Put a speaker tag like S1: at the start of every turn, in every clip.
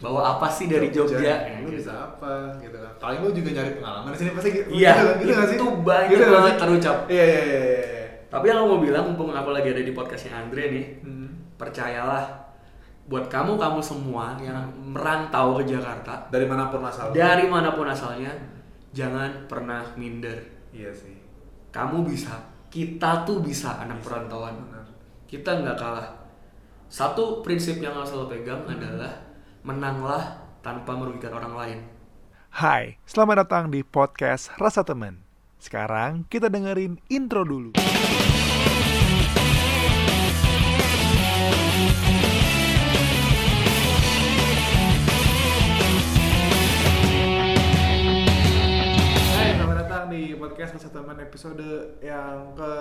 S1: bawa apa sih dari Jogja, Ya,
S2: lu bisa apa gitu kan. Paling lu juga nyari pengalaman di sini pasti gitu.
S1: Iya,
S2: gitu, kan, gitu sih?
S1: itu banyak
S2: Gitu
S1: banget terucap.
S2: iya iya iya iya.
S1: tapi yang aku mau bilang mumpung aku lagi ada di podcastnya Andre nih
S2: Hmm.
S1: percayalah buat kamu kamu semua yang merantau ke Jakarta
S2: dari mana pun asalnya.
S1: dari mana pun asalnya jangan pernah minder.
S2: Iya sih.
S1: Kamu bisa kita tuh bisa anak perantauan.
S2: Benar.
S1: Kita nggak kalah. Satu prinsip yang harus selalu pegang adalah menanglah tanpa merugikan orang lain
S3: Hai, selamat datang di podcast Rasa Temen. Sekarang kita dengerin intro dulu.
S2: Hai, selamat datang di podcast Rasa Teman episode yang ke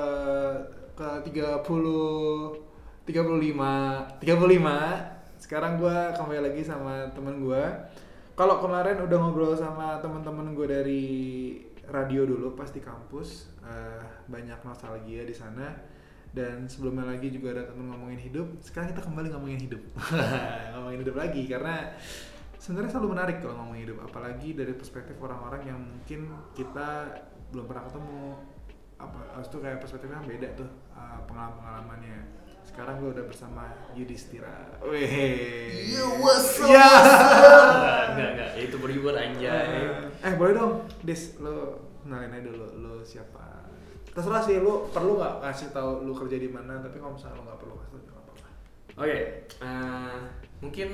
S2: ke 30 35 35. Sekarang gua kembali lagi sama temen gua. Kalau kemarin udah ngobrol sama teman-teman gue dari radio dulu pas di kampus, eh, banyak nostalgia di sana. Dan sebelumnya lagi juga ada temen ngomongin hidup. Sekarang kita kembali ngomongin hidup, ngomongin hidup lagi karena sebenarnya selalu menarik kalau ngomongin hidup apalagi dari perspektif orang-orang yang mungkin kita belum pernah ketemu apa tuh kayak perspektifnya beda tuh uh, pengalaman-pengalamannya sekarang gue udah bersama Yudhistira Weh
S1: Yo, what's up,
S2: Ya.
S1: enggak enggak itu beribur anjay.
S2: Eh boleh dong Dis lo kenalin aja dulu lo siapa? Terserah sih lo perlu nggak kasih tahu lo kerja di mana tapi kalau misalnya lo nggak perlu kasih tahu nggak apa-apa.
S1: Oke eh, mungkin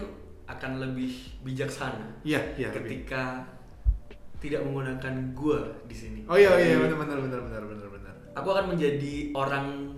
S1: akan lebih bijaksana
S2: iya iya lebih.
S1: ketika tidak menggunakan gua di sini.
S2: Oh iya iya
S1: Jadi,
S2: benar benar benar benar benar benar.
S1: Aku akan menjadi orang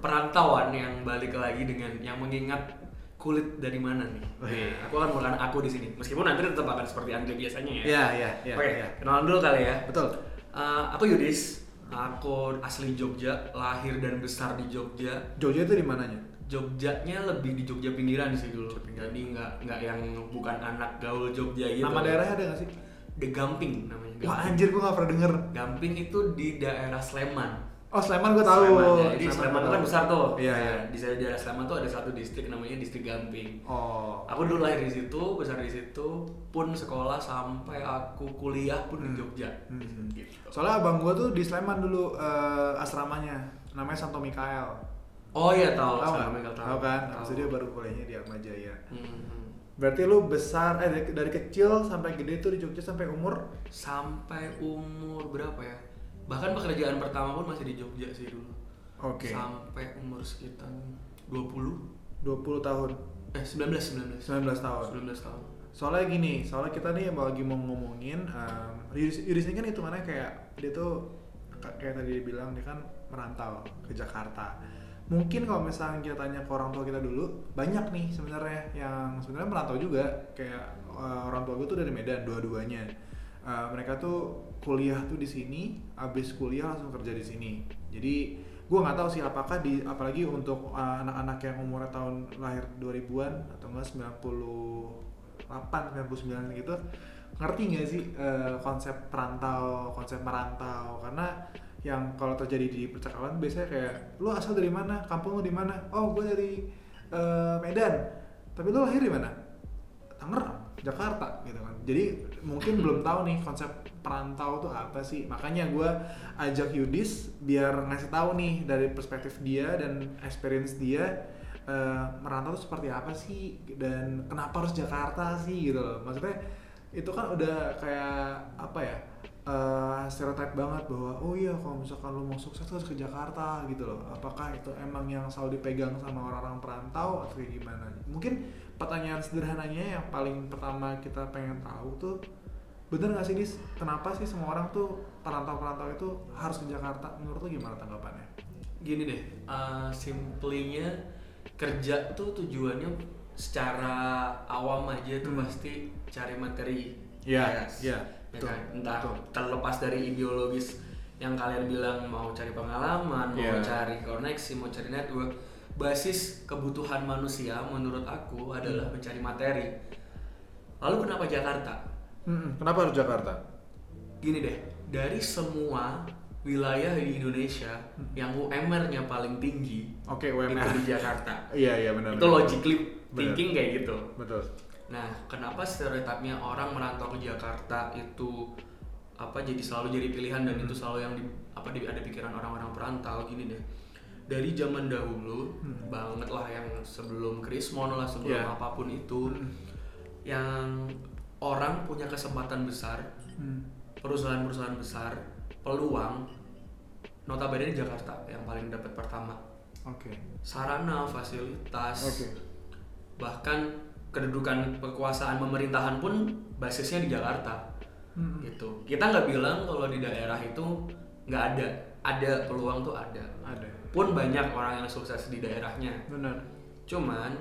S1: perantauan yang balik lagi dengan yang mengingat kulit dari mana nih.
S2: Wih.
S1: Aku akan menggunakan aku di sini. Meskipun nanti tetap akan seperti Andre biasanya ya.
S2: iya iya iya
S1: Oke,
S2: iya.
S1: kenalan dulu kali ya.
S2: betul
S1: Eh, aku Yudis. Aku asli Jogja, lahir dan besar di Jogja.
S2: Jogja itu di mananya
S1: Jogjanya lebih di Jogja pinggiran sih dulu. Jadi nggak nggak yang bukan anak gaul Jogja gitu.
S2: nama daerahnya ada nggak sih
S1: The Gamping namanya.
S2: wah
S1: Gamping.
S2: anjir gue nggak pernah denger
S1: Gamping itu di daerah Sleman.
S2: Oh Sleman gue tahu
S1: Sleman, ya. Jadi
S2: Sleman
S1: Sleman kan
S2: tahu.
S1: besar tuh.
S2: iya iya
S1: Di daerah Sleman tuh ada satu distrik namanya distrik Gamping.
S2: oh
S1: Aku dulu lahir di situ, besar di situ, pun sekolah sampai aku kuliah pun di
S2: Hmm.
S1: Jogja.
S2: Hmm.
S1: Gitu.
S2: soalnya abang gue tuh di Sleman dulu eh, asramanya namanya Santo Mikael
S1: Oh iya tahu,
S2: tahu
S1: sama
S2: nggak
S1: Michael
S2: tahu kan
S1: Tahu.
S2: Habis dia baru kuliahnya di Atmajaya
S1: Hmm.
S2: berarti lu besar eh dari, dari kecil sampai gede tuh di Jogja sampai umur
S1: Sampai umur berapa ya? Bahkan pekerjaan pertama pun masih di Jogja sih dulu.
S2: oke.
S1: Sampai umur sekitar 20
S2: 20 tahun.
S1: Eh 19 19
S2: 19 tahun.
S1: 19 tahun.
S2: soalnya gini soalnya kita nih lagi mau ngomongin um, Yudis, Yudis ini kan hitungannya kayak dia tuh ka- kayak tadi dia bilang dia kan merantau ke Jakarta. Mungkin kalau misalnya kita tanya ke orang tua kita dulu banyak nih sebenarnya yang sebenarnya merantau juga. Kayak uh, orang tua gue tuh dari Medan dua-duanya. Uh, mereka tuh kuliah tuh di sini abis kuliah langsung kerja di sini. Jadi gue nggak tahu sih apakah di apalagi untuk uh, anak-anak yang umurnya tahun lahir 2000-an atau enggak 98 99 gitu ngerti nggak sih eh, konsep perantau konsep merantau? Karena yang kalau terjadi di percakapan biasanya kayak lu asal dari mana? Kampung lu di mana? Oh gue dari eh, Medan. Tapi lu lahir di mana? Tangerang Jakarta gitu kan. Jadi mungkin belum tahu nih konsep perantau tuh apa sih? Makanya gue ajak Yudis biar ngasih tahu nih dari perspektif dia dan experience dia eh, merantau tuh seperti apa sih? Dan kenapa harus Jakarta sih? Gitu loh. Maksudnya itu kan udah kayak apa ya eh stereotype banget bahwa oh iya kalau misalkan lu mau sukses harus ke Jakarta gitu loh. Apakah itu emang yang selalu dipegang sama orang-orang perantau atau kayak gimana? Mungkin pertanyaan sederhananya yang paling pertama kita pengen tahu tuh bener gak sih Dis kenapa sih semua orang tuh perantau-perantau itu harus ke Jakarta menurut lu gimana tanggapannya
S1: Gini deh, uh, simplenya kerja tuh tujuannya secara awam aja tuh
S2: Hmm.
S1: pasti cari materi.
S2: Iya,
S1: Yes.
S2: iya,
S1: Ya
S2: betul,
S1: kan? Entah
S2: betul.
S1: terlepas dari ideologis yang kalian bilang mau cari pengalaman, mau
S2: Iya.
S1: cari koneksi, mau cari network, basis kebutuhan manusia menurut aku adalah
S2: Hmm.
S1: mencari materi. Lalu kenapa Jakarta?
S2: Kenapa harus Jakarta
S1: Gini deh, dari semua wilayah di Indonesia
S2: Hmm.
S1: yang UMR-nya paling tinggi
S2: oke
S1: itu
S2: UMR
S1: di Jakarta.
S2: iya iya benar
S1: itu
S2: benar.
S1: logically thinking kayak gitu.
S2: betul
S1: Nah, kenapa stereotipnya orang merantau ke Jakarta itu apa jadi selalu jadi pilihan dan itu selalu yang di, apa di, ada pikiran orang-orang perantau gini deh. Dari zaman dahulu
S2: Hmm.
S1: banget lah yang sebelum Krismon lah sebelum
S2: Yeah.
S1: apa pun itu
S2: Hmm.
S1: yang orang punya kesempatan besar
S2: Hmm.
S1: perusahaan-perusahaan besar peluang notabene di Jakarta yang paling dapat pertama
S2: Oke.
S1: sarana fasilitas
S2: Oke.
S1: bahkan kedudukan kekuasaan pemerintahan pun basisnya di Jakarta
S2: Hmm.
S1: gitu kita nggak bilang kalau di daerah itu nggak ada ada peluang tuh ada
S2: Ada.
S1: pun banyak orang yang sukses di daerahnya
S2: Benar.
S1: cuman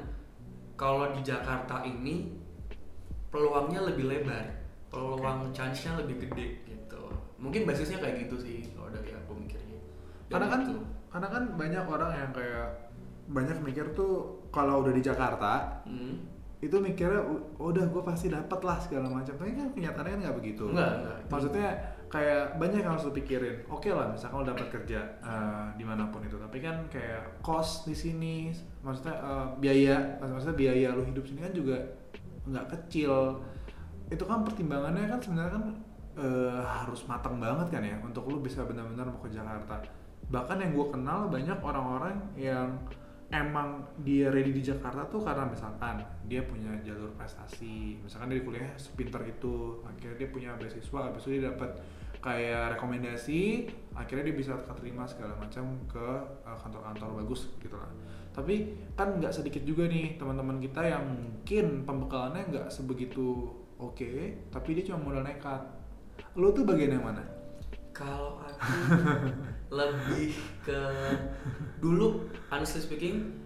S1: kalau di Jakarta ini peluangnya lebih lebar peluang chance-nya lebih gede gitu. Mungkin basisnya kayak gitu sih kalau dari aku mikirnya. Dan
S2: Karena kan
S1: itu.
S2: karena kan banyak orang yang kayak banyak mikir tuh kalau udah di Jakarta
S1: Hmm.
S2: itu mikirnya "U- udah gue pasti dapat lah segala macam. Tapi kan kenyataannya kan nggak begitu.
S1: Enggak, enggak.
S2: maksudnya kayak banyak yang harus lo pikirin. Oke lah misalkan lo dapat kerja eh, di mana pun itu. Tapi kan kayak cost di sini maksudnya eh, biaya maksudnya biaya lo hidup sini kan juga nggak kecil. Itu kan pertimbangannya kan sebenarnya kan eh, harus matang banget kan ya untuk lo bisa benar-benar mau ke Jakarta. Bahkan yang gue kenal banyak orang-orang yang emang dia ready di Jakarta tuh karena misalkan dia punya jalur prestasi. Misalkan dia kuliahnya sepintar itu akhirnya dia punya beasiswa habis itu dia dapat kayak rekomendasi akhirnya dia bisa keterima segala macam ke uh, kantor-kantor bagus gitu lah. Tapi kan nggak sedikit juga nih teman-teman kita yang mungkin pembekalannya nggak sebegitu oke tapi dia cuma modal nekat. Lo tuh bagian yang mana?
S1: Kalau aku lebih ke dulu honestly speaking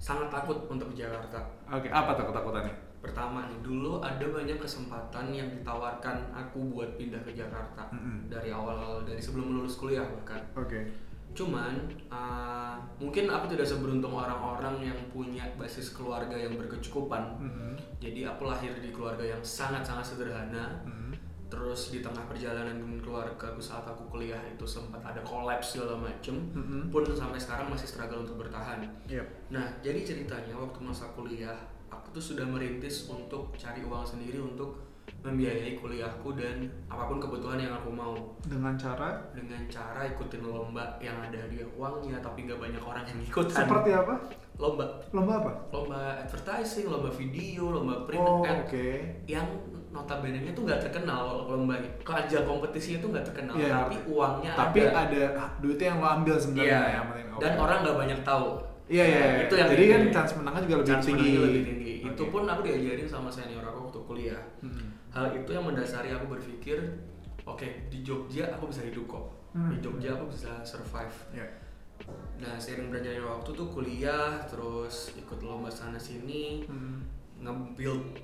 S1: sangat takut untuk ke Jakarta.
S2: oke apa tuh ketakutannya
S1: Pertama nih, dulu ada banyak kesempatan yang ditawarkan aku buat pindah ke Jakarta
S2: Mm-mm.
S1: dari awal dari sebelum lulus kuliah bahkan.
S2: oke
S1: Cuman uh, mungkin aku tidak seberuntung orang-orang yang punya basis keluarga yang berkecukupan.
S2: Mm-mm.
S1: Jadi aku lahir di keluarga yang sangat-sangat sederhana.
S2: Mm-mm.
S1: Terus di tengah perjalanan dengan keluarga aku saat aku kuliah itu sempat ada kolaps segala macem.
S2: Mm-mm.
S1: Pun sampai sekarang masih struggle untuk bertahan.
S2: Yep.
S1: Nah, jadi ceritanya waktu masa kuliah, aku tuh sudah merintis untuk cari uang sendiri untuk membiayai kuliahku dan apa pun kebutuhan yang aku mau.
S2: Dengan cara?
S1: Dengan cara ikutin lomba yang ada hadiah uangnya tapi nggak banyak orang yang ikutan.
S2: Seperti apa?
S1: Lomba.
S2: Lomba apa?
S1: Lomba advertising lomba video lomba print
S2: oh
S1: ad
S2: oke.
S1: yang notabene nya tuh nggak terkenal lombanya ajang kompetisinya tuh nggak terkenal
S2: Iya,
S1: tapi uangnya
S2: tapi
S1: ada,
S2: ada duitnya yang lo ambil sebenarnya yang penting. Oke.
S1: dan orang nggak banyak tahu
S2: iya iya iya.
S1: itu yang
S2: jadi kan chance menangnya juga lebih
S1: Chance
S2: tinggi
S1: lebih tinggi itu
S2: Oke.
S1: pun aku diajarin sama senior aku waktu kuliah
S2: Hmm.
S1: hal itu yang mendasari aku berpikir oke di Jogja aku bisa hidup kok
S2: Hmm.
S1: di Jogja aku bisa survive
S2: Iya.
S1: nah seiring berjalannya waktu tuh kuliah terus ikut lomba sana sini
S2: Hmm.
S1: nge-build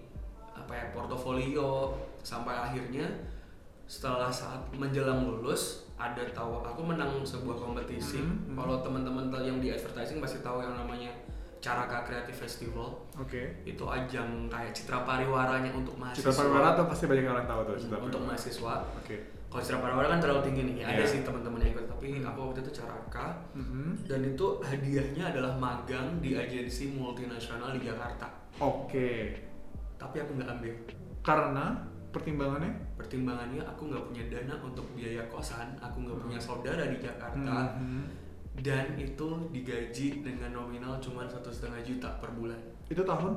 S1: apa ya portofolio sampai akhirnya setelah saat menjelang lulus ada tahu aku menang sebuah kompetisi.
S2: Hmm, hmm.
S1: kalau teman-teman yang di advertising pasti tahu yang namanya Caraka Creative Festival.
S2: Oke.
S1: Itu ajang kayak citra pariwaranya untuk mahasiswa.
S2: Cita Pariwara tuh pasti banyak orang tahu tuh Cita
S1: untuk
S2: Pariwara.
S1: mahasiswa.
S2: Oke.
S1: Kalau citra pariwara kan terlalu tinggi nih. Ya ada
S2: Iya.
S1: sih teman-teman yang ikut tapi aku waktu itu Caraka.
S2: Mhm.
S1: dan itu hadiahnya adalah magang di agensi multinasional di Jakarta.
S2: Oke.
S1: Tapi aku nggak ambil.
S2: Karena pertimbangannya?
S1: Pertimbangannya aku nggak punya dana untuk biaya kosan aku nggak punya saudara di Jakarta.
S2: Mhm.
S1: dan itu digaji dengan nominal cuma satu setengah juta per bulan.
S2: Itu tahun?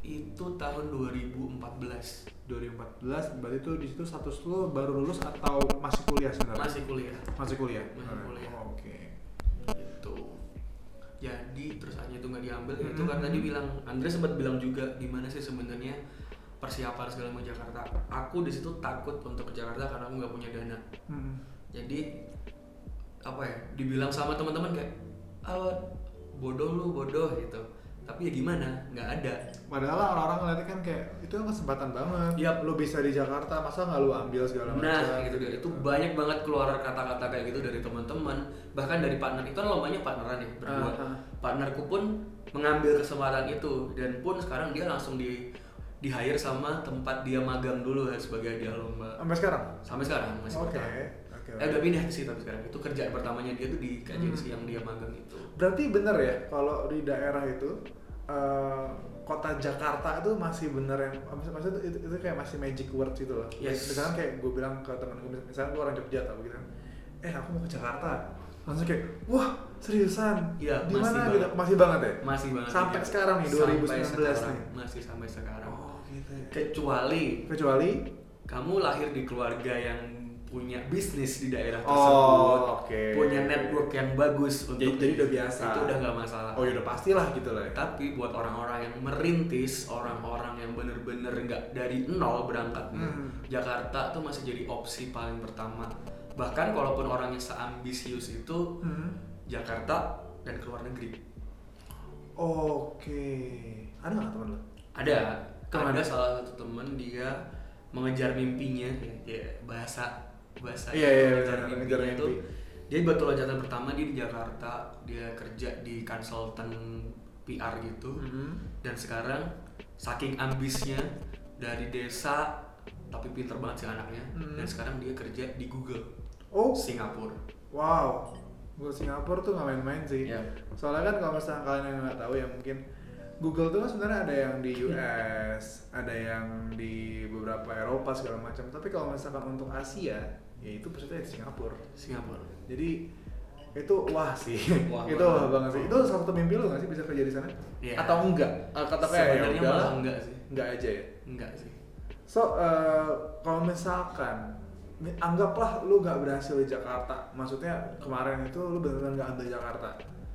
S1: Itu tahun 2014
S2: 2014 berarti itu di situ status lo baru lulus atau masih kuliah sebenarnya?
S1: Masih kuliah.
S2: Masih kuliah?
S1: Masih kuliah.
S2: Oh, oke.
S1: Gitu. Jadi terus hanya itu nggak diambil. Ya itu
S2: Mhm.
S1: kan tadi bilang Andre sempat bilang juga gimana sih sebenarnya persiapan segala macam Jakarta aku di situ takut untuk ke Jakarta karena aku nggak punya dana
S2: Mhm.
S1: jadi apa ya dibilang sama teman-teman kayak ah bodoh lu bodoh gitu tapi ya gimana nggak ada
S2: Padahal orang-orang ngeliatnya kan kayak itu kan kesempatan banget.
S1: Yap.
S2: Lu bisa di Jakarta, masa nggak lu ambil segala macam?
S1: Nah, gitu dia. Itu banyak banget keluar kata-kata kayak gitu dari teman-teman, bahkan dari partner. Itu kan lombanya partneran ya, berdua.
S2: Ah, ah.
S1: Partnerku pun mengambil kesempatan itu dan pun sekarang dia langsung di di hire sama tempat dia magang dulu ya sebagai hadiah lomba.
S2: Sampai sekarang?
S1: Sampai sekarang masih
S2: Oke.
S1: bertahan.
S2: Oke.
S1: Eh udah pindah sih tapi sekarang itu kerjaan pertamanya dia tuh di agensi yang dia magang itu.
S2: Berarti bener ya kalau di daerah itu eh, kota Jakarta itu masih bener yang maksud- maksudnya itu, itu kayak masih magic word gitu loh.
S1: Yes.
S2: Misalkan kayak gue bilang ke temen gue, misalnya gue orang Jogja atau gitu kan, eh aku mau ke Jakarta, langsung kayak, wah seriusan,
S1: Iya,
S2: di mana gitu, masih banget ya?
S1: masih banget
S2: Sampai
S1: iya.
S2: sekarang nih,
S1: Sampai
S2: 2019
S1: sekarang,
S2: nih.
S1: masih sampai sekarang
S2: ya.
S1: Kecuali
S2: Kecuali,
S1: kamu lahir di keluarga yang punya bisnis di daerah
S2: Oh,
S1: tersebut
S2: oke.
S1: punya network yang bagus untuk
S2: jadi, jadi udah biasa.
S1: itu udah nggak masalah
S2: Oh ya udah pastilah gitu lah. Ya.
S1: tapi buat orang-orang yang merintis orang-orang yang bener-bener nggak dari nol berangkatnya
S2: Hmm.
S1: Jakarta tuh masih jadi opsi paling pertama bahkan kalaupun orangnya seambisius itu
S2: Hmm.
S1: Jakarta dan ke luar negeri
S2: Oke, ada nggak teman lo?
S1: ada
S2: Ke mana?
S1: ada salah satu temen dia mengejar mimpinya ya, bahasa bahasa
S2: Iya, iya,
S1: mengejar mimpinya
S2: mengejar
S1: itu
S2: mimpi.
S1: dia batu loncatan pertama dia di Jakarta dia kerja di konsultan PR gitu
S2: Hmm.
S1: dan sekarang saking ambisnya dari desa tapi pinter banget sih anaknya
S2: Hmm.
S1: dan sekarang dia kerja di Google
S2: Oh,
S1: Singapura
S2: wow. Gue Singapura tuh nggak main-main sih.
S1: Iya.
S2: Soalnya kan kalau misalnya kalian yang nggak tahu ya mungkin Google tuh kan sebenarnya ada yang di US, ada yang di beberapa Eropa segala macam. Tapi kalau misalkan untuk Asia, ya itu pusatnya di Singapura.
S1: Singapura
S2: Jadi itu wah sih,
S1: Wah
S2: itu wah banget sih. Itu salah satu mimpi lu nggak sih bisa kerja di sana?
S1: Iya.
S2: Atau enggak? Ah, Kata kayak ya udah
S1: malah enggak sih
S2: enggak aja ya.
S1: enggak sih
S2: So, eh, kalau misalkan mi- anggaplah lu nggak berhasil di Jakarta, maksudnya kemarin itu lu benar-benar nggak ambil Jakarta,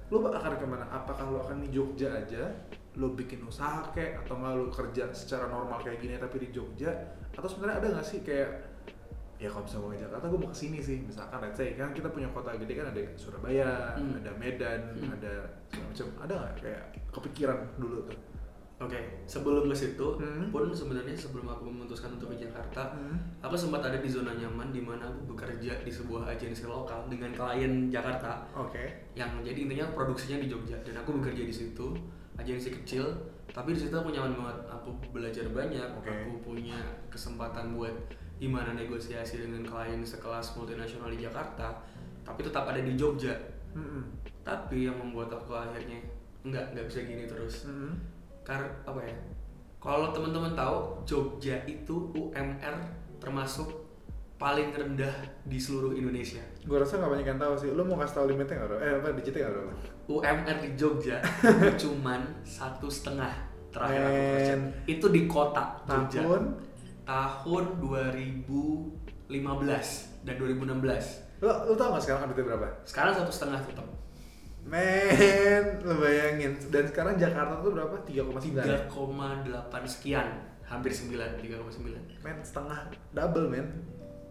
S2: lu akan ke mana? Apakah lu akan di Jogja aja, lu bikin usaha kayak atau nggak lu kerja secara normal kayak gini tapi di Jogja? Atau sebenarnya ada nggak sih kayak ya kalau misalnya mau ke Jakarta gue mau ke sini sih misalkan let's say kan kita punya kota gede kan ada Surabaya
S1: Hmm.
S2: ada Medan
S1: Hmm.
S2: ada segala macam ada nggak kayak kepikiran dulu tuh
S1: Oke, sebelum ke situ
S2: Hmm.
S1: pun sebenarnya sebelum aku memutuskan untuk ke Jakarta, aku sempat ada di zona nyaman di mana aku bekerja di sebuah agensi lokal dengan klien Jakarta
S2: oke
S1: yang jadi intinya produksinya di Jogja dan aku bekerja di situ agensi kecil tapi di situ aku nyaman banget aku belajar banyak
S2: Oke.
S1: aku punya kesempatan buat gimana negosiasi dengan klien sekelas multinasional di Jakarta tapi tetap ada di Jogja
S2: Mm-mm.
S1: tapi yang membuat aku akhirnya nggak nggak bisa gini terus
S2: Mm-mm.
S1: karena apa ya kalau teman-teman tahu Jogja itu UMR termasuk paling rendah di seluruh Indonesia
S2: Gue rasa gak banyak yang tahu sih. Lu mau kasih tau limitnya nggak? Eh apa digitnya nggak?
S1: UMR di Jogja cuman satu setengah terakhir aku kerja itu di kota Jogja
S2: Tahun?
S1: tahun 2015 dan 2016
S2: Lu, lu tau gak sekarang duitnya berapa?
S1: sekarang satu setengah tetap
S2: Men, lu bayangin. Dan sekarang Jakarta tuh berapa? 3,9 ya?
S1: 3,8 sekian hampir 9 3,9
S2: Men, setengah double men.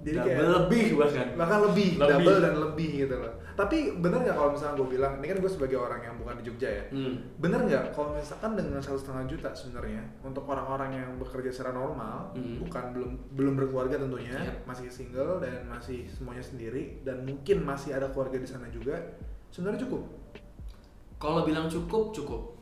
S2: Jadi
S1: Double
S2: kayak
S1: lebih bahkan
S2: bahkan lebih,
S1: Lebih.
S2: double dan lebih gitu loh. Tapi bener nggak kalau misalnya gue bilang, ini kan gue sebagai orang yang bukan di Jogja ya.
S1: hmm.
S2: Bener nggak kalau misalkan dengan satu setengah juta sebenarnya untuk orang-orang yang bekerja secara normal,
S1: Hmm.
S2: bukan belum belum berkeluarga tentunya,
S1: Iya.
S2: masih single dan masih semuanya sendiri dan mungkin masih ada keluarga di sana juga, sebenarnya cukup.
S1: kalau bilang cukup cukup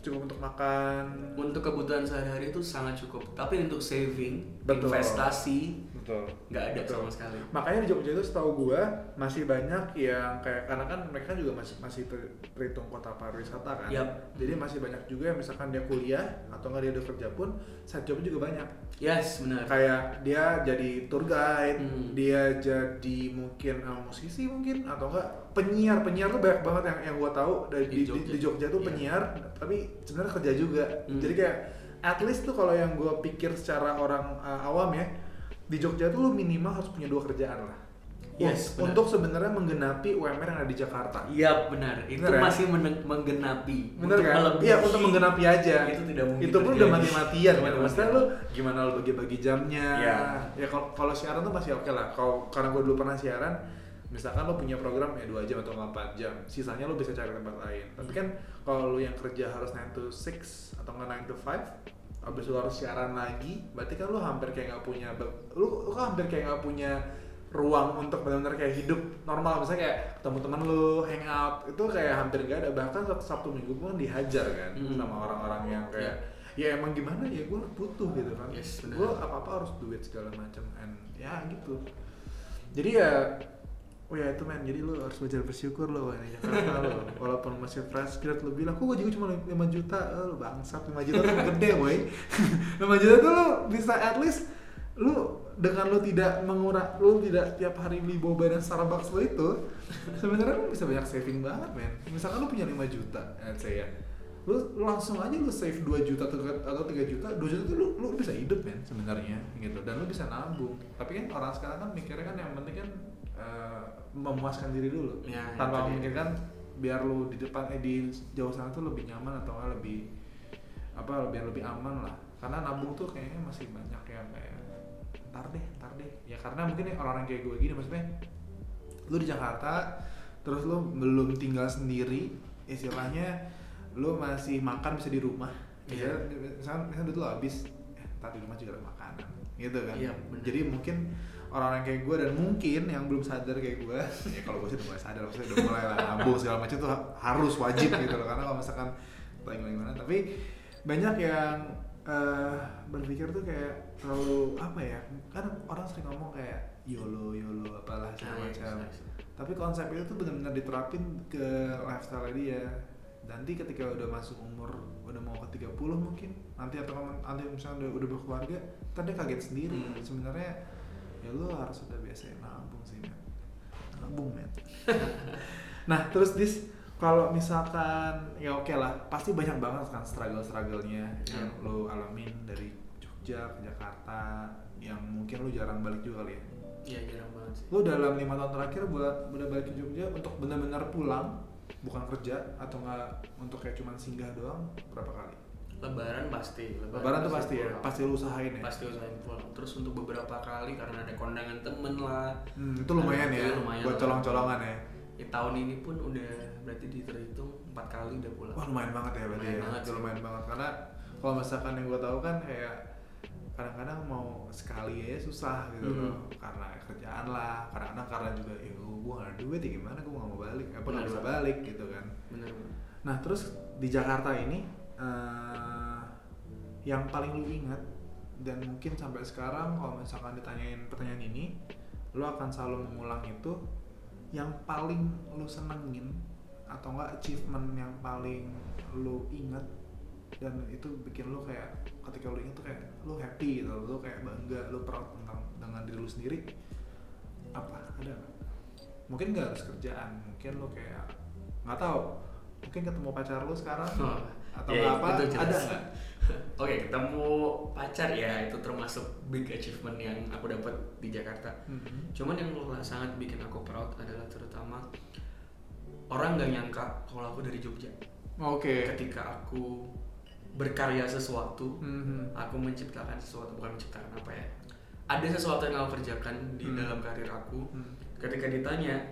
S2: Cukup untuk makan.
S1: untuk kebutuhan sehari-hari itu sangat cukup tapi untuk saving
S2: Betul.
S1: investasi
S2: Betul.
S1: nggak ada
S2: Betul.
S1: sama sekali
S2: Makanya di Jogja itu setahu gua masih banyak yang kayak karena kan mereka juga masih masih ter- terhitung kota pariwisata kan.
S1: Yap.
S2: Jadi masih banyak juga yang misalkan dia kuliah atau nggak dia udah kerja pun side job juga banyak.
S1: yes benar
S2: Kayak dia jadi tour guide,
S1: Hmm.
S2: dia jadi mungkin uh, musisi mungkin atau enggak penyiar. Penyiar tuh banyak banget yang yang gua tahu dari
S1: Di
S2: di, di,
S1: Jogja.
S2: di Jogja tuh
S1: Iya.
S2: penyiar tapi sebenarnya kerja juga.
S1: Hmm.
S2: Jadi kayak at least tuh kalau yang gua pikir secara orang uh, awam ya di Jogja tuh lu minimal harus punya dua kerjaan lah.
S1: Yes,
S2: Un-
S1: benar.
S2: untuk sebenarnya menggenapi UMR yang ada di Jakarta.
S1: Iya benar, itu
S2: Benar ya?
S1: masih men- menggenapi.
S2: Bener
S1: Untuk
S2: kan? Iya untuk menggenapi aja.
S1: Itu tidak mungkin.
S2: Itu pun udah mati-matian kan. Maksudnya lu gimana lu bagi-bagi jamnya.
S1: Iya.
S2: Ya kalau kalau siaran tuh masih oke lah. Kalau karena gue dulu pernah siaran, misalkan lu punya program ya dua jam atau nggak empat jam, sisanya lu bisa cari tempat lain. Tapi kan kalau lu yang kerja harus 9 to 6 atau nggak 9 to 5 Abis lu harus siaran lagi, berarti kan lu hampir kayak nggak punya, lu, lu kan hampir kayak nggak punya ruang untuk benar-benar kayak hidup normal. Misalnya kayak ketemu teman lu hangout itu kayak hampir gak ada. Bahkan sabtu, sabtu minggu pun dihajar kan
S1: Mm.
S2: sama orang-orang yang kayak ya emang gimana ya gue butuh gitu kan.
S1: Yes,
S2: gue apa apa harus duit segala macam and ya gitu. Jadi ya oh ya itu men. Jadi lu harus belajar bersyukur lo ini Jakarta lo walaupun masih fresh grad lu bilang kok gue cuma 5 juta? Oh, lu bangsat 5 juta tuh gede boy. 5 juta tuh lu bisa at least lu dengan lu tidak mengurang lu tidak tiap hari beli boba dan Starbucks lu itu sebenarnya lu bisa banyak saving banget men. Misalkan lu punya 5 juta let's say ya. Lu, langsung aja lu save 2 juta atau atau 3 juta 2 juta tuh lu, lu bisa hidup men sebenarnya gitu. Dan lu bisa nabung. Tapi kan orang sekarang kan mikirnya kan yang penting kan eh, memuaskan diri dulu.
S1: Ya,
S2: tanpa
S1: itu dia.
S2: memikirkan biar lu di depan eh di jauh sana tuh lebih nyaman atau nggak lebih apa biar lebih aman lah. Karena nabung tuh kayaknya masih banyak yang kayak ntar deh ntar deh. Ya karena mungkin orang-orang kayak gue gini maksudnya lu di Jakarta terus lu belum tinggal sendiri istilahnya lu masih makan bisa di rumah. Ya misalkan duit lu habis eh, ntar di rumah juga ada makanan gitu kan.
S1: Bener.
S2: jadi mungkin orang-orang kayak gue dan mungkin yang belum sadar kayak gue ya kalau gue sih udah mulai sadar maksudnya udah mulai lah nabung segala macam tuh ha- harus wajib gitu loh. Karena kalau misalkan paling gimana tapi banyak yang eh, berpikir tuh kayak terlalu apa ya kan orang sering ngomong kayak yolo yolo apalah segala
S1: Nah, iya,
S2: macam.
S1: bisa, bisa.
S2: tapi konsep itu tuh benar-benar diterapin ke lifestyle dia. Nanti ketika udah masuk umur udah mau ke 30 mungkin nanti atau nanti misalnya udah, udah berkeluarga ntar dia kaget sendiri.
S1: Hmm.
S2: sebenarnya ya lu harus udah biasa nabung sih men nabung men nah terus dis kalau misalkan ya oke lah pasti banyak banget kan struggle strugglenya yang
S1: Iya.
S2: lo alamin dari Jogja ke Jakarta yang mungkin lu jarang balik juga kali ya
S1: Iya jarang banget sih.
S2: lu dalam lima tahun terakhir buat udah balik ke Jogja untuk benar-benar pulang bukan kerja atau enggak untuk kayak cuman singgah doang berapa kali
S1: Lebaran pasti.
S2: lebaran tuh pasti ya
S1: pulang.
S2: pasti lu usahain ya
S1: Pasti usahain pulang. Terus untuk beberapa kali karena ada kondangan temen lah.
S2: hmm, itu lumayan ya
S1: Iya, lumayan
S2: buat colong-colongan ya
S1: Ya, tahun ini pun udah berarti terhitung empat kali udah pulang.
S2: wah lumayan banget ya berarti
S1: Lumayan
S2: ya
S1: banget
S2: itu lumayan banget karena kalau misalkan yang gue tahu kan kayak kadang-kadang mau sekali ya susah gitu
S1: Mhm.
S2: loh karena kerjaan lah kadang-kadang karena juga ya gue gak ada duit ya gimana gue gak mau balik apa
S1: Benar
S2: gak bisa balik gitu kan
S1: Bener bener.
S2: Nah terus di Jakarta ini eh, yang paling lu ingat dan mungkin sampai sekarang kalau misalkan ditanyain pertanyaan ini, lu akan selalu mengulang itu yang paling lu senengin atau enggak achievement yang paling lu ingat dan itu bikin lu kayak ketika lu ingat tuh kayak lu happy gitu, lu kayak bangga, lu proud tentang dengan diri lu sendiri apa? Ada nggak? Mungkin nggak harus kerjaan, mungkin lu kayak nggak tahu. Mungkin ketemu pacar lu sekarang.
S1: Oh,
S2: atau
S1: ya,
S2: nggak apa
S1: itu jelas.
S2: ada nggak
S1: Oke, ketemu pacar ya itu termasuk big achievement yang aku dapat di Jakarta.
S2: Mhm.
S1: Cuman yang sangat bikin aku proud adalah terutama orang nggak nyangka kalau aku dari Jogja.
S2: oke
S1: Ketika aku berkarya sesuatu,
S2: Mhm.
S1: aku menciptakan sesuatu bukan menciptakan apa ya. Ada sesuatu yang aku kerjakan di
S2: Hmm.
S1: dalam karir aku.
S2: Hmm.
S1: Ketika ditanya,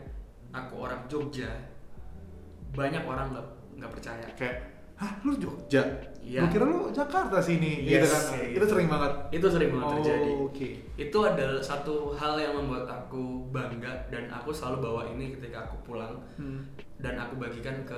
S1: aku orang Jogja, banyak orang nggak nggak percaya.
S2: kayak hah lu Jogja
S1: Iya.
S2: Gua kira lu Jakarta sini gitu
S1: Yes,
S2: kan
S1: kayak
S2: itu
S1: gitu.
S2: sering banget
S1: Itu sering banget
S2: oh,
S1: terjadi.
S2: oke
S1: itu adalah satu hal yang membuat aku bangga dan aku selalu bawa ini ketika aku pulang
S2: Hmm.
S1: dan aku bagikan ke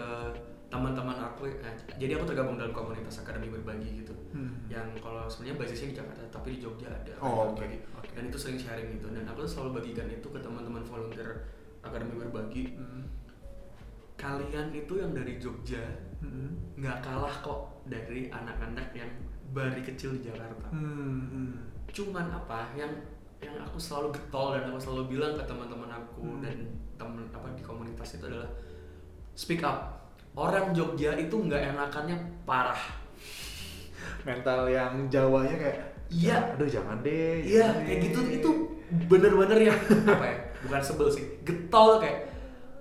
S1: teman-teman aku eh, jadi aku tergabung dalam komunitas akademi berbagi gitu
S2: Hmm.
S1: yang kalau sebenarnya basisnya di Jakarta tapi di Jogja ada
S2: Oh, oke,
S1: Berbagi.
S2: oke.
S1: dan itu sering sharing gitu dan aku selalu bagikan itu ke teman-teman volunteer akademi berbagi
S2: Hmm.
S1: kalian itu yang dari Jogja
S2: Hmm.
S1: nggak kalah kok dari anak-anak yang dari kecil di Jakarta
S2: Hmm. Hmm.
S1: cuman apa yang yang aku selalu getol dan aku selalu bilang ke teman-teman aku
S2: Hmm.
S1: dan temen apa di komunitas itu adalah speak up orang Jogja itu nggak enakannya parah
S2: mental yang Jawanya kayak
S1: Iya.
S2: aduh jangan deh
S1: iya
S2: jangan
S1: kayak
S2: deh."
S1: gitu itu bener-bener yang apa ya bukan sebel sih getol kayak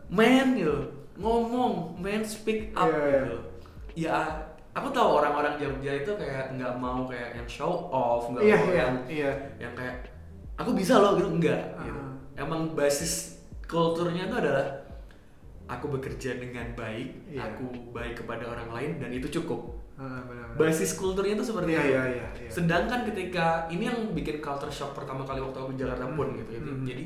S1: man gitu ngomong man speak up
S2: Iya, iya.
S1: gitu ya aku tahu orang-orang Jogja itu kayak nggak mau kayak yang show off nggak
S2: iya
S1: mau
S2: iya
S1: yang
S2: iya
S1: yang kayak aku bisa loh gitu enggak gitu.
S2: Ah.
S1: Emang basis kulturnya itu adalah aku bekerja dengan baik,
S2: Iya.
S1: aku baik kepada orang lain dan itu cukup.
S2: Ah.
S1: Basis kulturnya itu seperti
S2: Iya,
S1: itu.
S2: iya, iya, iya.
S1: Sedangkan ketika ini yang bikin culture shock pertama kali waktu aku ke Jakarta pun
S2: Hmm.
S1: gitu, gitu.
S2: Hmm.
S1: Jadi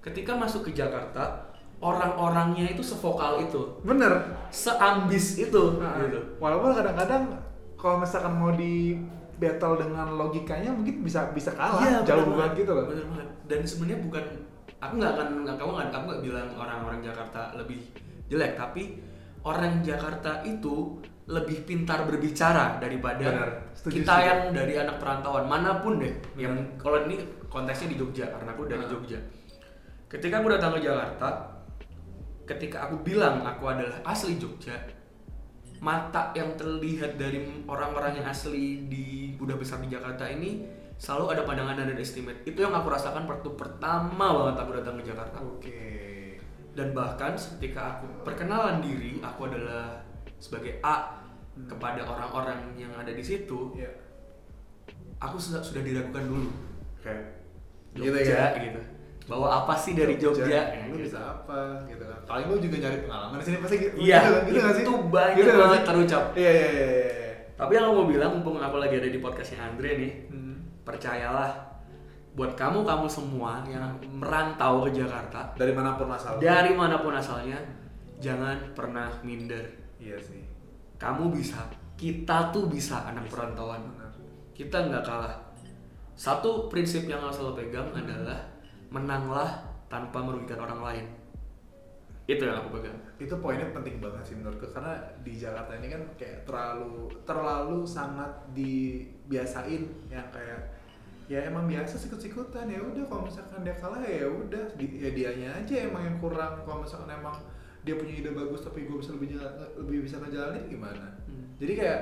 S1: ketika masuk ke Jakarta orang-orangnya itu sevokal itu,
S2: bener.
S1: Seambis itu
S2: Ah,
S1: gitu.
S2: walaupun kadang-kadang kalau misalkan mau di battle dengan logikanya mungkin bisa bisa kalah
S1: Iya,
S2: jauh banget. gitu loh.
S1: Bener banget. Dan sebenarnya bukan aku nggak akan kamu nggak aku nggak bilang orang-orang Jakarta lebih jelek tapi orang Jakarta itu lebih pintar berbicara daripada
S2: Benar, setuju,
S1: kita
S2: setuju.
S1: yang dari anak perantauan. Mana pun deh yang kalau ini konteksnya di Jogja karena aku dari. Jogja. Ketika aku datang ke Jakarta ketika aku bilang aku adalah asli Jogja mata yang terlihat dari orang-orang yang asli di udah besar di Jakarta ini selalu ada pandangan dan estimate itu yang aku rasakan waktu pertama banget aku datang ke Jakarta
S2: Oke.
S1: dan bahkan ketika aku perkenalan diri aku adalah sebagai A
S2: Hmm.
S1: kepada orang-orang yang ada di situ
S2: Iya.
S1: aku sudah sudah diragukan dulu
S2: Oke.
S1: Jogja gitu, bawa apa sih dari Jogja, Ya,
S2: Lu
S1: gitu.
S2: bisa apa gitu kan. Paling lu juga nyari pengalaman di sini pasti gitu.
S1: Iya,
S2: gitu, kan? gitu nggak sih?
S1: itu banyak
S2: Gitu
S1: banget
S2: sih?
S1: terucap.
S2: Iya iya iya. iya.
S1: tapi yang mau bilang mumpung aku lagi ada di podcastnya Andre nih
S2: Hmm.
S1: percayalah buat kamu kamu semua yang merantau ke Jakarta
S2: Dari mana pun asal.
S1: dari mana pun asalnya jangan pernah minder
S2: Iya sih.
S1: kamu bisa kita tuh bisa anak perantauan
S2: Benar.
S1: kita nggak kalah satu prinsip yang aku selalu pegang adalah menanglah tanpa merugikan orang lain. Itu yang aku pegang.
S2: Itu poinnya penting banget sih menurutku karena di Jakarta ini kan kayak terlalu terlalu sangat dibiasain yang kayak ya emang biasa sikut-sikutan ya udah kalau misalkan dia kalah ya udah di- ya dianya aja emang yang kurang. Kalau misalkan emang dia punya ide bagus tapi gue bisa lebih jala- lebih bisa ngejalanin gimana?
S1: Hmm.
S2: jadi kayak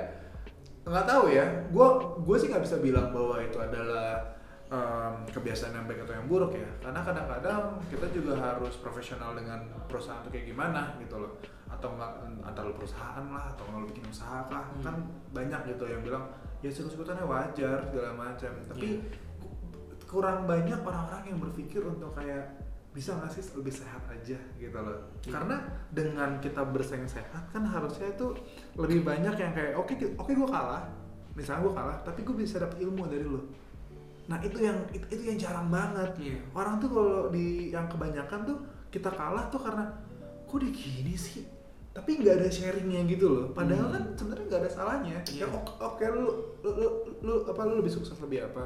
S2: nggak tahu ya. Gue gue sih nggak bisa bilang bahwa itu adalah em, kebiasaan yang baik atau yang buruk ya. Karena kadang-kadang kita juga harus profesional dengan perusahaan itu kayak gimana gitu loh. Atau nggak antara lu perusahaan lah atau lu bikin usaha kah.
S1: Hmm.
S2: kan banyak gitu yang bilang ya sikut-sikutannya wajar segala macam. Tapi ku- kurang banyak orang-orang yang berpikir untuk kayak bisa nggak sih lebih sehat aja? gitu loh.
S1: Hmm.
S2: karena dengan kita bersaing sehat kan harusnya itu lebih banyak yang kayak oke oke gue kalah. Misalnya gue kalah tapi gue bisa dapet ilmu dari lo nah itu yang itu, itu yang jarang banget.
S1: Iya.
S2: orang tuh kalau di yang kebanyakan tuh kita kalah tuh karena kok dia gini sih? Tapi nggak ada sharingnya gitu loh. Padahal
S1: Hmm.
S2: kan sebenarnya nggak ada salahnya.
S1: Iya.
S2: ya oke oke lu, lu, lu, lu apa lu lebih sukses lebih apa?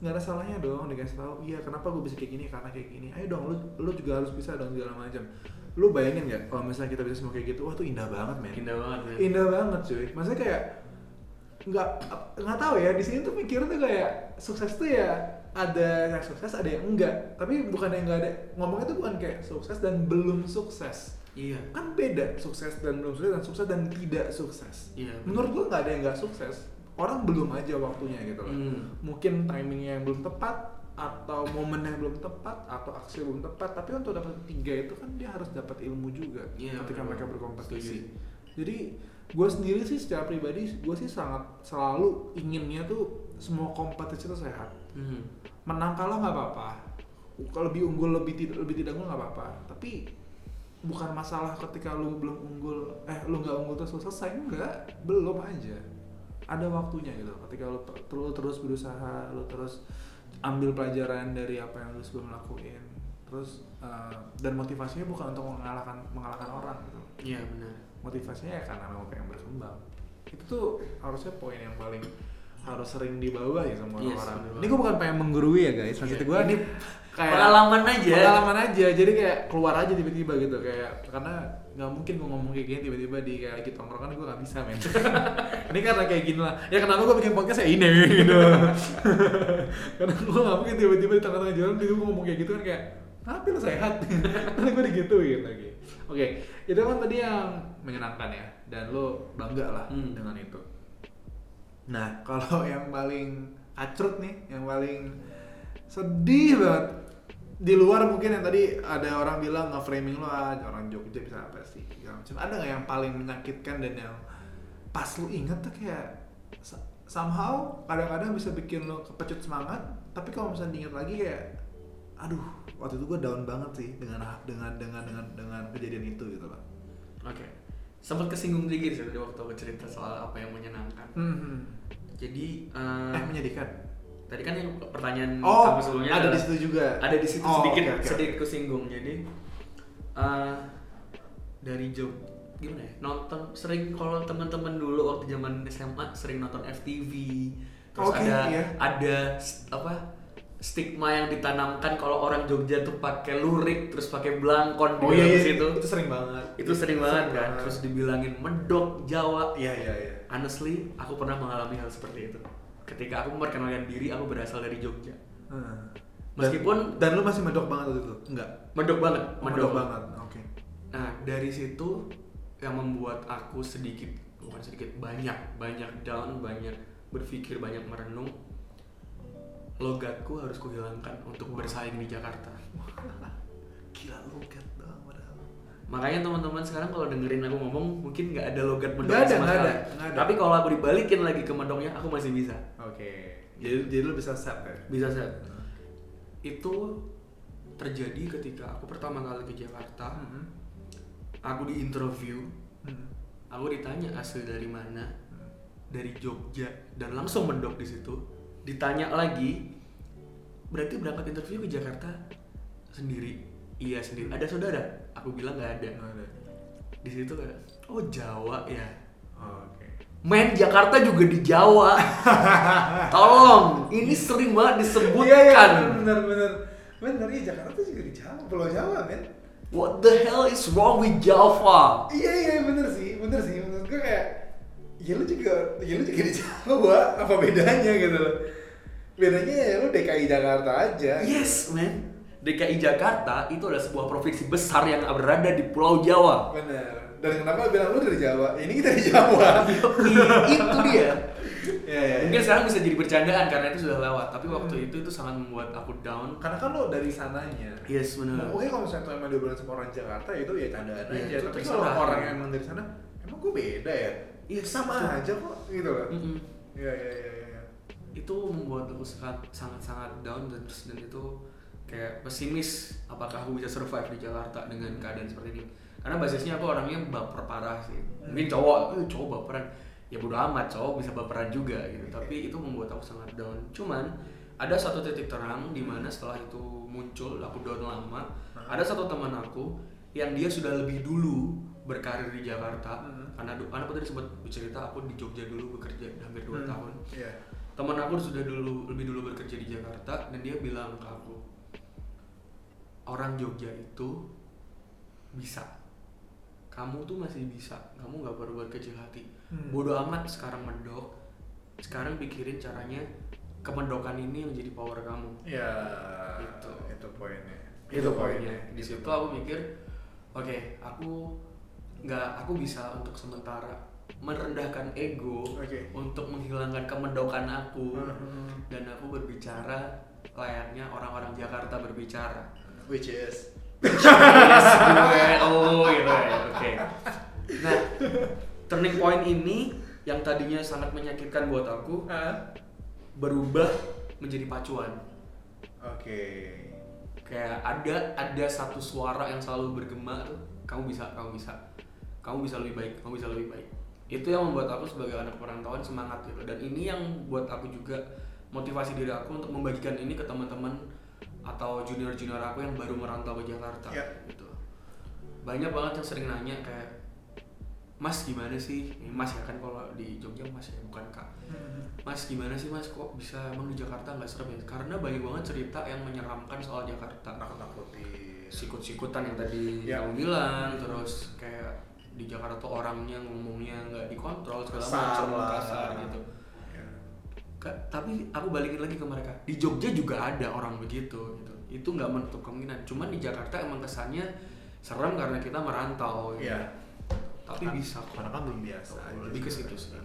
S2: Nggak ada salahnya dong dikasih tahu iya kenapa gue bisa kayak gini karena kayak gini? Ayo dong lu lu juga harus bisa dong segala macam. Lu bayangin nggak kalau misalnya kita bisa semua kayak gitu wah tuh indah banget men.
S1: Indah banget men.
S2: indah banget cuy. Maksudnya kayak nggak nggak tahu ya di sini tuh mikir tuh kayak sukses tuh ya ada yang sukses ada yang enggak. Tapi bukan yang enggak ada ngomongnya tuh bukan kayak sukses dan belum sukses.
S1: Iya.
S2: Kan beda sukses dan belum sukses dan sukses dan tidak sukses.
S1: Iya
S2: menurut gua nggak ada yang nggak sukses orang belum aja waktunya gitu loh.
S1: Hmm.
S2: mungkin timingnya yang belum tepat atau momennya yang belum tepat atau aksi belum tepat tapi untuk dapat tiga itu kan dia harus dapat ilmu juga
S1: Iya,
S2: ketika
S1: benar.
S2: mereka berkompetisi.
S1: Setuju.
S2: jadi gue sendiri sih secara pribadi gue sih sangat selalu inginnya tuh semua kompetisi itu sehat.
S1: Hmm.
S2: menang kalah nggak apa-apa. Kalau lebih unggul lebih tidak lebih tidak unggul nggak apa-apa. Tapi bukan masalah ketika lu belum unggul eh lu nggak unggul terus selesai enggak. Belum aja. Ada waktunya gitu. Ketika lu, ter- lu terus berusaha lu terus ambil pelajaran dari apa yang lu sebelum lakuin. Terus eh, dan motivasinya bukan untuk mengalahkan mengalahkan orang gitu.
S1: Iya benar
S2: motivasinya ya karena memang pengen berkembang. Itu tuh harusnya poin yang paling harus sering dibawa ya sama
S1: Yes,
S2: orang-orang.
S1: bener
S2: ini gue bukan pengen menggurui ya guys. Maksud
S1: Iya.
S2: gue
S1: Ini
S2: kayak
S1: pengalaman aja.
S2: pengalaman aja. Jadi kayak keluar aja tiba-tiba gitu. Kayak karena nggak mungkin gue ngomong kayak gini tiba-tiba di kayak lagi tongkrongan gue nggak bisa men. Ini karena kayak gini lah. Ya kenapa gue bikin podcast ya ini gitu. Karena gue nggak mungkin tiba-tiba di tengah-tengah jalan tiba-tiba gue ngomong kayak gitu kan kayak tapi lu sehat. Nanti gue digituin lagi. Oke itu kan tadi yang menyenangkan ya dan lo bangga lah
S1: Hmm.
S2: dengan itu. Nah kalau yang paling acrut nih yang paling sedih banget di luar mungkin yang tadi ada orang bilang nge-framing lo ah orang Jogja bisa apa sih? Macam. Ada nggak yang paling menyakitkan dan yang pas lu inget tuh kayak somehow kadang-kadang bisa bikin lo kepecut semangat tapi kalau misalnya diingat lagi kayak aduh waktu itu gue down banget sih dengan dengan dengan dengan dengan kejadian itu gitu loh.
S1: Oke sempat kesinggung dikit sih tadi waktu aku cerita soal apa yang menyenangkan.
S2: Hmm.
S1: jadi eh,
S2: eh menyedihkan?
S1: tadi kan yang pertanyaan
S2: oh
S1: kamu sebelumnya
S2: ada di
S1: adalah-
S2: situ juga.
S1: ada di situ
S2: Oh,
S1: sedikit
S2: oke, oke,
S1: sedikit kesinggung. Jadi eh, dari Jog gimana ya nonton sering kalau teman-teman dulu waktu zaman SMA sering nonton FTV terus
S2: Oke,
S1: ada
S2: iya.
S1: ada apa stigma yang ditanamkan kalau orang Jogja tuh pakai lurik terus pakai belangkon di
S2: Oh iya,
S1: dalam
S2: iya.
S1: situ.
S2: itu sering banget
S1: Itu sering banget kan.
S2: banget.
S1: Terus dibilangin medok Jawa.
S2: iya iya iya
S1: Honestly, aku pernah mengalami hal seperti itu. Ketika aku memperkenalkan diri, aku berasal dari Jogja.
S2: Hmm.
S1: Meskipun
S2: dan lu masih medok banget waktu itu enggak
S1: medok banget,
S2: Oh, medok banget oke
S1: Nah, dari situ yang membuat aku sedikit bukan sedikit banyak banyak down, banyak berpikir, banyak merenung. Logatku harus kuhilangkan untuk bersaing di Jakarta.
S2: gila logat dong padahal
S1: Makanya teman-teman sekarang kalau dengerin aku ngomong mungkin nggak ada logat
S2: ada,
S1: sama
S2: nggak
S1: sekali.
S2: ada, nggak ada.
S1: Tapi kalau aku dibalikin lagi ke medoknya, aku masih bisa.
S2: oke jadi jadi lu bisa set ya
S1: Bisa set. Itu terjadi ketika aku pertama kali ke Jakarta.
S2: Mhm.
S1: Aku di interview,
S2: Mhm.
S1: aku ditanya asli dari mana. dari Jogja dan langsung mendok di situ ditanya lagi berarti berangkat interview ke Jakarta sendiri? Iya sendiri. Ada saudara? Aku bilang nggak ada. Di situ kayak oh Jawa ya?
S2: Oh, oke.
S1: Main Jakarta juga di Jawa. Tolong ini sering banget disebutkan.
S2: Iya iya benar benar benar iya Jakarta juga di Jawa Pulau Jawa men.
S1: What the hell is wrong with Java?
S2: Iya iya bener sih bener sih. Menurut gue kayak ya lu juga ya lu juga di Jawa apa bedanya gitu loh. Bedanya ya lu DKI Jakarta aja.
S1: Yes man. DKI Jakarta itu adalah sebuah provinsi besar yang berada di Pulau Jawa.
S2: Bener. Dan kenapa bilang lu dari Jawa? Ini kita di Jawa.
S1: Itu dia.
S2: Ya ya
S1: mungkin sekarang bisa jadi bercandaan karena itu sudah lewat. Tapi waktu itu itu sangat membuat aku down.
S2: Karena kan lu dari sananya.
S1: Yes benar
S2: Oke kalau misalnya tuh emang dia sama orang Jakarta itu ya candaan
S1: Iya,
S2: aja.
S1: itu
S2: Tapi kalau orang yang emang dari sana, emang gue beda ya?
S1: Iya,
S2: sama
S1: betul.
S2: aja kok gitu loh.
S1: Mm-mm.
S2: Iya iya iya. iya.
S1: itu membuat aku sangat sangat sangat down dan terus dan itu kayak pesimis apakah aku bisa survive di Jakarta dengan keadaan seperti ini karena basisnya aku orangnya baper parah sih mungkin cowok eh, cowok baperan ya bodo amat cowok bisa baperan juga gitu tapi itu membuat aku sangat down cuman ada satu titik terang di mana setelah itu muncul aku down lama ada satu teman aku yang dia sudah lebih dulu berkarir di Jakarta
S2: Hmm.
S1: Karena karena aku tadi sempat bercerita aku di Jogja dulu bekerja hampir dua
S2: Hmm.
S1: tahun
S2: Iya.
S1: teman aku sudah dulu lebih dulu bekerja di Jakarta dan dia bilang ke aku orang Jogja itu bisa kamu tuh masih bisa kamu nggak perlu berkecil hati
S2: Hmm.
S1: bodoh amat sekarang mendok sekarang pikirin caranya kemendokan ini yang jadi power kamu
S2: Iya.
S1: Itu.
S2: Itu poinnya.
S1: itu poinnya di situ aku mikir oke aku nggak aku bisa untuk sementara merendahkan ego
S2: Oke.
S1: untuk menghilangkan kemendokan aku
S2: Mhm.
S1: dan aku berbicara layaknya orang-orang Jakarta berbicara
S2: Which is.
S1: yes gue oh gitu ya oke nah turning point ini yang tadinya sangat menyakitkan buat aku
S2: Ah.
S1: berubah menjadi pacuan
S2: Oke.
S1: kayak ada ada satu suara yang selalu bergema tuh kamu bisa kamu bisa kamu bisa lebih baik kamu bisa lebih baik itu yang membuat aku sebagai anak perantauan semangat gitu dan ini yang buat aku juga motivasi diri aku untuk membagikan ini ke teman-teman atau junior-junior aku yang baru merantau ke Jakarta
S2: Ya.
S1: gitu banyak banget yang sering nanya kayak Mas gimana sih? Mas ya kan kalau di Jogja Mas ya bukan Kak.
S2: Mhm.
S1: Mas gimana sih Mas kok bisa emang di Jakarta nggak serem ya? Karena banyak banget cerita yang menyeramkan soal Jakarta.
S2: Nakut-nakutin.
S1: Sikut-sikutan yang tadi
S2: Ya.
S1: kamu bilang, terus kayak di Jakarta tuh orangnya ngomongnya nggak dikontrol segala macam kasar gitu.
S2: Ya.
S1: Tapi aku balikin lagi ke mereka. Di Jogja juga ada orang begitu gitu. Itu nggak menutup kemungkinan. Cuman di Jakarta emang kesannya serem karena kita merantau. gitu.
S2: Iya.
S1: Tapi bisa kok.
S2: Karena kan belum biasa
S1: Lebih ke situ sih.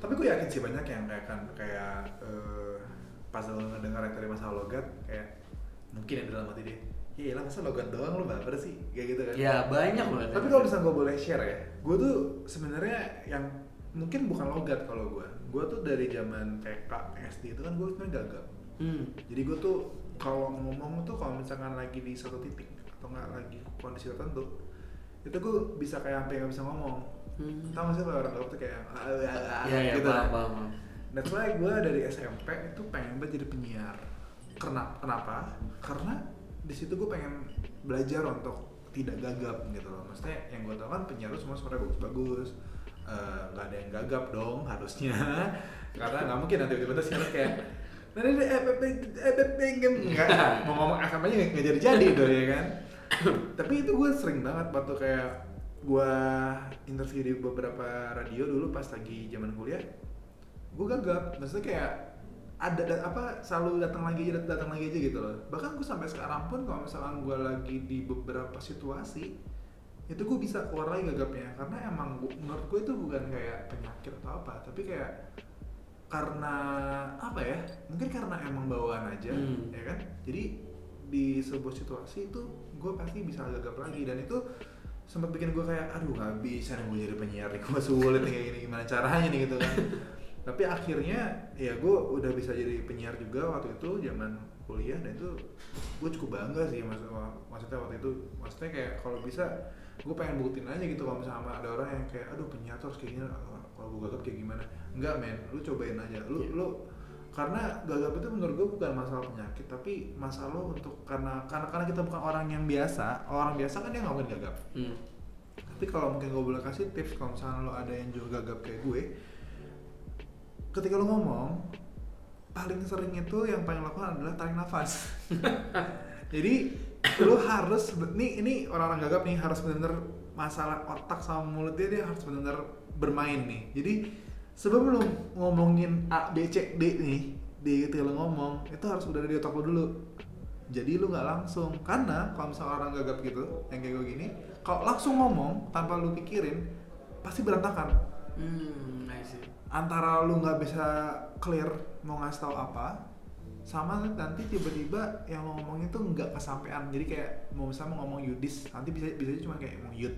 S2: Tapi gue yakin sih banyak yang kayak kan kayak eh, pas lo ngedengar yang tadi masalah logat kayak mungkin yang dalam hati dia Iya lah masa logat doang lu baper sih kayak gitu kan.
S1: Ya banyak banget.
S2: Tapi kalau misalnya gue boleh share ya, gue tuh sebenarnya yang mungkin bukan logat kalau gue. Gue tuh dari zaman TK, SD itu kan gue sebenarnya gagap.
S1: Hmm.
S2: Jadi gue tuh kalau ngomong tuh kalau misalkan lagi di satu titik atau nggak lagi kondisi tertentu, itu gue bisa kayak sampai nggak bisa ngomong.
S1: Hmm.
S2: Tahu gak sih kalau orang gagap tuh kayak ah, ah, ah,
S1: Iya, iya,
S2: gitu.
S1: paham, paham, paham.
S2: That's why gue dari SMP itu pengen banget jadi penyiar. Karena kenapa? Karena di situ gue pengen belajar untuk tidak gagap gitu loh. Maksudnya yang gue tau kan penyiar semua suara bagus-bagus. Eh, nggak ada yang gagap dong harusnya. Karena nggak mungkin nanti tiba-tiba siaran kayak ini eh, eh, enggak mau ngomong nggak nggak jadi jadi itu ya kan. Tapi itu gue sering banget waktu kayak gue interview di beberapa radio dulu pas lagi zaman kuliah. Gue gagap, maksudnya kayak ada da- apa selalu datang lagi aja datang lagi aja gitu loh. Bahkan gue sampai sekarang pun kalau misalkan gue lagi di beberapa situasi itu gue bisa keluar lagi gagapnya karena emang gua- menurut gue itu bukan kayak penyakit atau apa tapi kayak karena apa ya mungkin karena emang bawaan aja
S1: Hmm.
S2: ya kan jadi di sebuah situasi itu gue pasti bisa gagap lagi dan itu sempat bikin gue kayak aduh nggak bisa nih gue jadi penyiar nih gue sulit nih kayak gini gimana caranya nih gitu kan tapi akhirnya ya gue udah bisa jadi penyiar juga waktu itu zaman kuliah dan itu gue cukup bangga sih maksud, maksudnya waktu itu. Maksudnya kayak kalau bisa gue pengen buktiin aja gitu kalau misalnya ada orang yang kayak aduh penyiar tuh harus kayak gini kalau gue gagap kayak gimana? Enggak men lu cobain aja. Lu
S1: Iya.
S2: lu karena gagap itu menurut gue bukan masalah penyakit tapi masalah lo untuk karena karena karena kita bukan orang yang biasa. Orang biasa kan dia nggak mungkin gagap.
S1: Hmm.
S2: tapi kalau mungkin gue boleh kasih tips kalau misalnya lo ada yang juga gagap kayak gue ketika lo ngomong paling sering itu yang paling lakukan adalah tarik nafas. Jadi lo harus ini ini orang-orang gagap nih harus benar-benar masalah otak sama mulutnya dia harus benar-benar bermain nih. Jadi sebelum lo ngomongin A B C D nih di ketika lo ngomong itu harus udah ada di otak lo dulu. Jadi lu nggak langsung. Karena kalau misalnya orang gagap gitu yang kayak gue gini kalau langsung ngomong tanpa lu pikirin pasti berantakan.
S1: Hmm, I see.
S2: Antara lu nggak bisa clear mau ngasih tahu apa sama nanti tiba-tiba yang lo ngomongin tuh nggak kesampaian. Jadi kayak mau misalnya mau ngomong yudis nanti bisa bisa cuma kayak mau yud.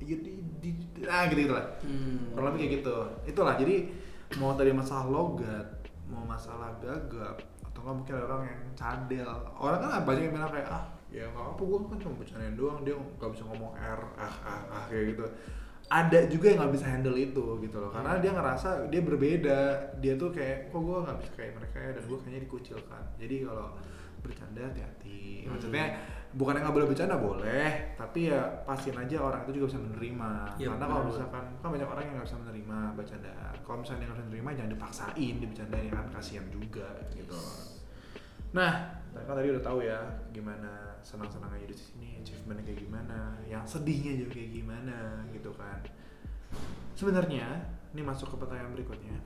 S2: Yud di, di- ah gitu gitu lah.
S1: Hmm.
S2: kurang lebih kayak gitu. Itulah jadi mau tadi masalah logat mau masalah gagap atau nggak mungkin ada orang yang cadel. Orang kan banyak yang bilang kayak ah ya nggak apa gue kan cuma bercandain doang dia nggak bisa ngomong r ah ah ah kayak gitu ada juga yang nggak bisa handle itu gitu loh. Karena dia ngerasa dia berbeda. Dia tuh kayak kok gue nggak bisa kayak mereka ya? Dan gue kayaknya dikucilkan. Jadi kalau bercanda hati-hati.
S1: Hmm.
S2: maksudnya bukan yang nggak boleh bercanda boleh. Tapi ya pastiin aja orang itu juga bisa menerima.
S1: Iya,
S2: karena kalau misalkan kan banyak orang yang nggak bisa menerima bercandaan. Kalau misalnya nggak bisa menerima jangan dipaksain dibercandain kan. Kasihan juga gitu nah kan tadi udah tahu ya gimana senang-senangnya di sini achievementnya kayak gimana yang sedihnya juga kayak gimana gitu kan sebenarnya ini masuk ke pertanyaan berikutnya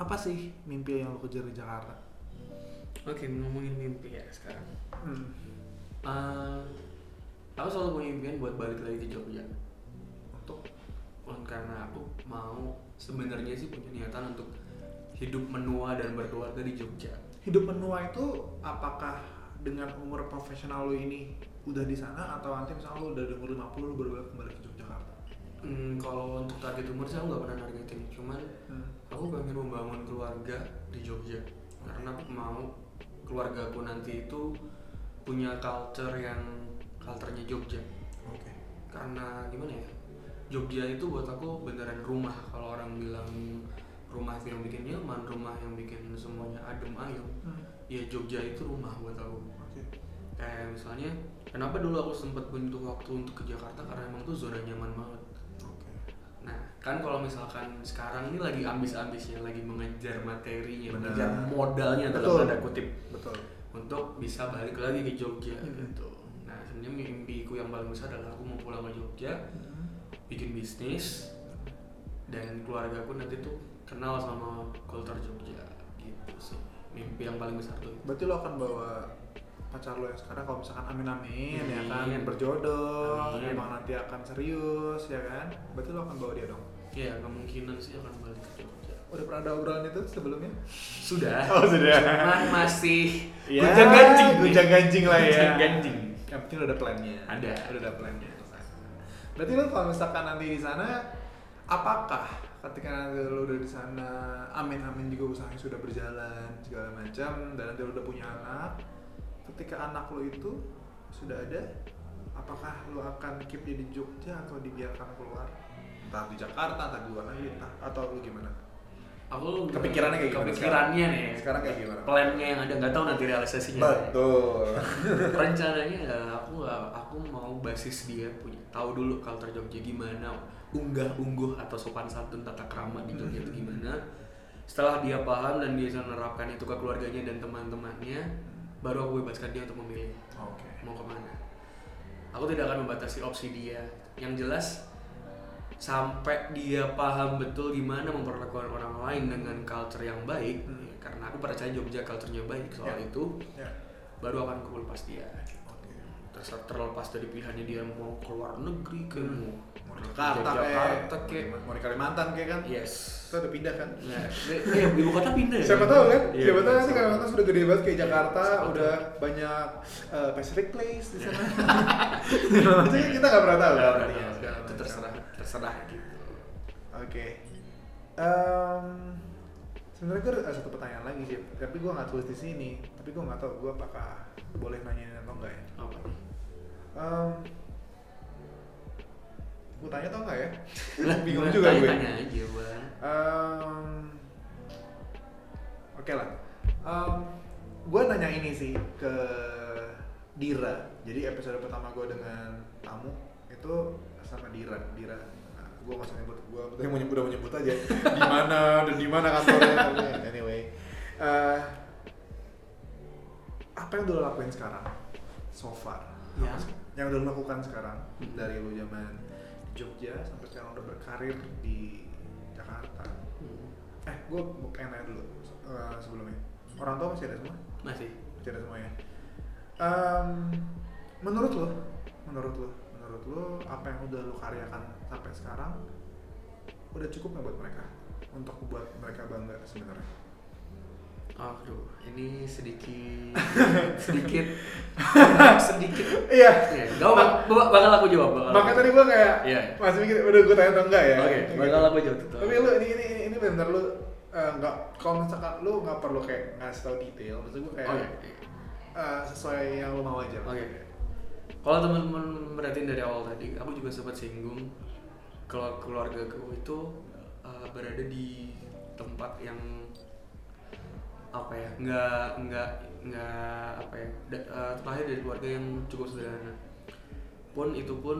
S2: apa sih mimpi yang lo kejar di Jakarta
S1: Oke, ngomongin mimpi ya sekarang.
S2: hmm.
S1: Eh, aku selalu punya impian buat balik lagi ke Jogja.
S2: untuk
S1: karena aku mau sebenarnya sih punya niatan untuk hidup menua dan berkeluarga di Jogja.
S2: Hidup menua itu apakah dengan umur profesional lo ini udah di sana atau nanti misalnya lo udah di umur 50 lo baru kembali ke Yogyakarta?
S1: Hmm, kalau untuk target umur sih aku nggak pernah nargetin, cuman aku pengen membangun keluarga di Jogja. Karena aku mau keluarga aku nanti itu punya culture yang culturenya Jogja.
S2: Oke.
S1: Karena gimana ya? Jogja itu buat aku beneran rumah kalau orang bilang rumah itu yang bikin nyaman rumah yang bikin semuanya adem ayem
S2: Hmm,
S1: ya Jogja itu rumah buat aku
S2: oke.
S1: Kayak misalnya kenapa dulu aku sempat butuh waktu untuk ke Jakarta? Karena emang tuh zona nyaman banget.
S2: Oke.
S1: Nah, kan kalau misalkan sekarang ini lagi ambis-ambisnya lagi mengejar materinya,
S2: Benar.
S1: mengejar modalnya dalam
S2: Betul.
S1: tanda kutip.
S2: Betul.
S1: Untuk bisa balik lagi ke Jogja.
S2: Hmm.
S1: gitu. Nah, sebenarnya mimpiku yang paling besar adalah aku mau pulang ke Jogja, bikin bisnis dan keluarga aku nanti tuh kenal sama kultur Jogja gitu sih. Mimpi yang paling besar tuh.
S2: berarti lo akan bawa pacar lo yang sekarang kalau misalkan amin amin, ya kan
S1: Amin.
S2: berjodoh
S1: Amin.
S2: emang nanti akan serius ya kan berarti lo akan bawa dia dong
S1: Ya, kemungkinan sih akan balik ke Jogja.
S2: udah pernah ada obrolan itu sebelumnya
S1: Sudah.
S2: Oh, sudah.
S1: Cuman masih
S2: Ya,
S1: gunjang ganjing.
S2: gunjang ganjing lah ya.
S1: Gunjang ganjing.
S2: yang penting udah ada plannya
S1: Ada.
S2: udah ada plannya berarti lo kalau misalkan nanti di sana apakah ketika nanti lo udah di sana amin amin juga usahanya sudah berjalan segala macam dan nanti lo udah punya anak ketika anak lo itu sudah ada apakah lo akan keep dia di Jogja atau dibiarkan keluar? Entah di Jakarta entah di luar negeri entah atau lo gimana?
S1: Aku
S2: Kepikirannya kayak gimana
S1: Kepikirannya nih.
S2: sekarang kayak gimana?
S1: Plannya yang ada nggak tahu nanti realisasinya.
S2: betul.
S1: Rencananya ya aku nggak aku mau basis dia punya tahu dulu culture Jogja gimana, unggah ungguh atau sopan santun tata krama di Jogja itu gimana. setelah dia paham dan dia bisa menerapkan itu ke keluarganya dan teman-temannya baru aku bebaskan dia untuk memilih
S2: Oke.
S1: mau ke mana aku tidak akan membatasi opsi dia yang jelas sampai dia paham betul gimana memperlakukan orang lain dengan culture yang baik
S2: Hmm.
S1: ya, karena aku percaya Jogja culture-nya baik soal
S2: Ya.
S1: itu
S2: Ya.
S1: baru akan aku lepas dia
S2: Oke.
S1: Terser- terlepas dari pilihannya dia mau keluar negeri ke
S2: Hmm.
S1: mau
S2: Mau di
S1: kerja
S2: Jakarta kayak,
S1: Jakarta kayak
S2: mau di Kalimantan kayak kan?
S1: yes
S2: Kita udah pindah kan?
S1: nah, eh, ibu kota pindah ya?
S2: Siapa tahu kan?
S1: Iya,
S2: Siapa tahu nanti Kalimantan sudah gede banget kayak Jakarta, udah banyak uh, Pacific Place di
S1: Iya.
S2: sana. Maksudnya kita nggak pernah tahu. Kan? Iya,
S1: itu terserah terserah gitu
S2: Oke. Sebenarnya gue ada satu pertanyaan lagi sih, tapi gue nggak tulis di sini. Tapi gue nggak tahu gue apakah boleh nanyain atau enggak ya.
S1: nih
S2: Um, gue tanya atau enggak ya? Bingung juga gue.
S1: Tanya-tanya aja bang
S2: Um, Oke lah. Um, gue nanya ini sih ke Dira. Jadi episode pertama gue dengan tamu itu sama Dira. Dira. Nah, gue masih nyebut. Gue tadi mau nyebut udah mau nyebut aja. Di mana dan di mana kantornya. Tapi anyway. Uh, apa yang udah lo lakuin sekarang? So far.
S1: Ya.
S2: Yang udah lo lakukan sekarang
S1: Hmm.
S2: dari lo zaman Jogja sampai sekarang udah berkarir di Jakarta.
S1: Hmm.
S2: Eh, gue pengen nanya dulu eh, sebelumnya. Orang tua masih ada semua?
S1: masih
S2: Masih ada semua ya. Em, menurut lo, menurut lo, menurut lo apa yang udah lo karyakan sampai sekarang udah cukup nggak buat mereka untuk buat mereka bangga sebenarnya?
S1: Aduh, ini sedikit sedikit sedikit.
S2: Iya.
S1: Iya, gak bak bak- bakal aku jawab. Bakal
S2: Makanya tadi gue kayak
S1: Iya.
S2: masih mikir udah gue tanya atau enggak ya.
S1: Oke,
S2: Gitu.
S1: bakal aku jawab tuh.
S2: Tapi lu ini ini ini benar lu eh, nggak kalau misalkan lu nggak perlu kayak ngasih tau detail, maksud gue kayak
S1: Oh iya.
S2: eh, sesuai yang lu mau aja.
S1: Oke. Kalau teman-teman merhatiin dari awal tadi, aku juga sempat singgung kalau keluarga aku itu uh, berada di tempat yang apa ya, nggak nggak nggak apa ya, da, uh, terlahir dari keluarga yang cukup sederhana. Pun itu pun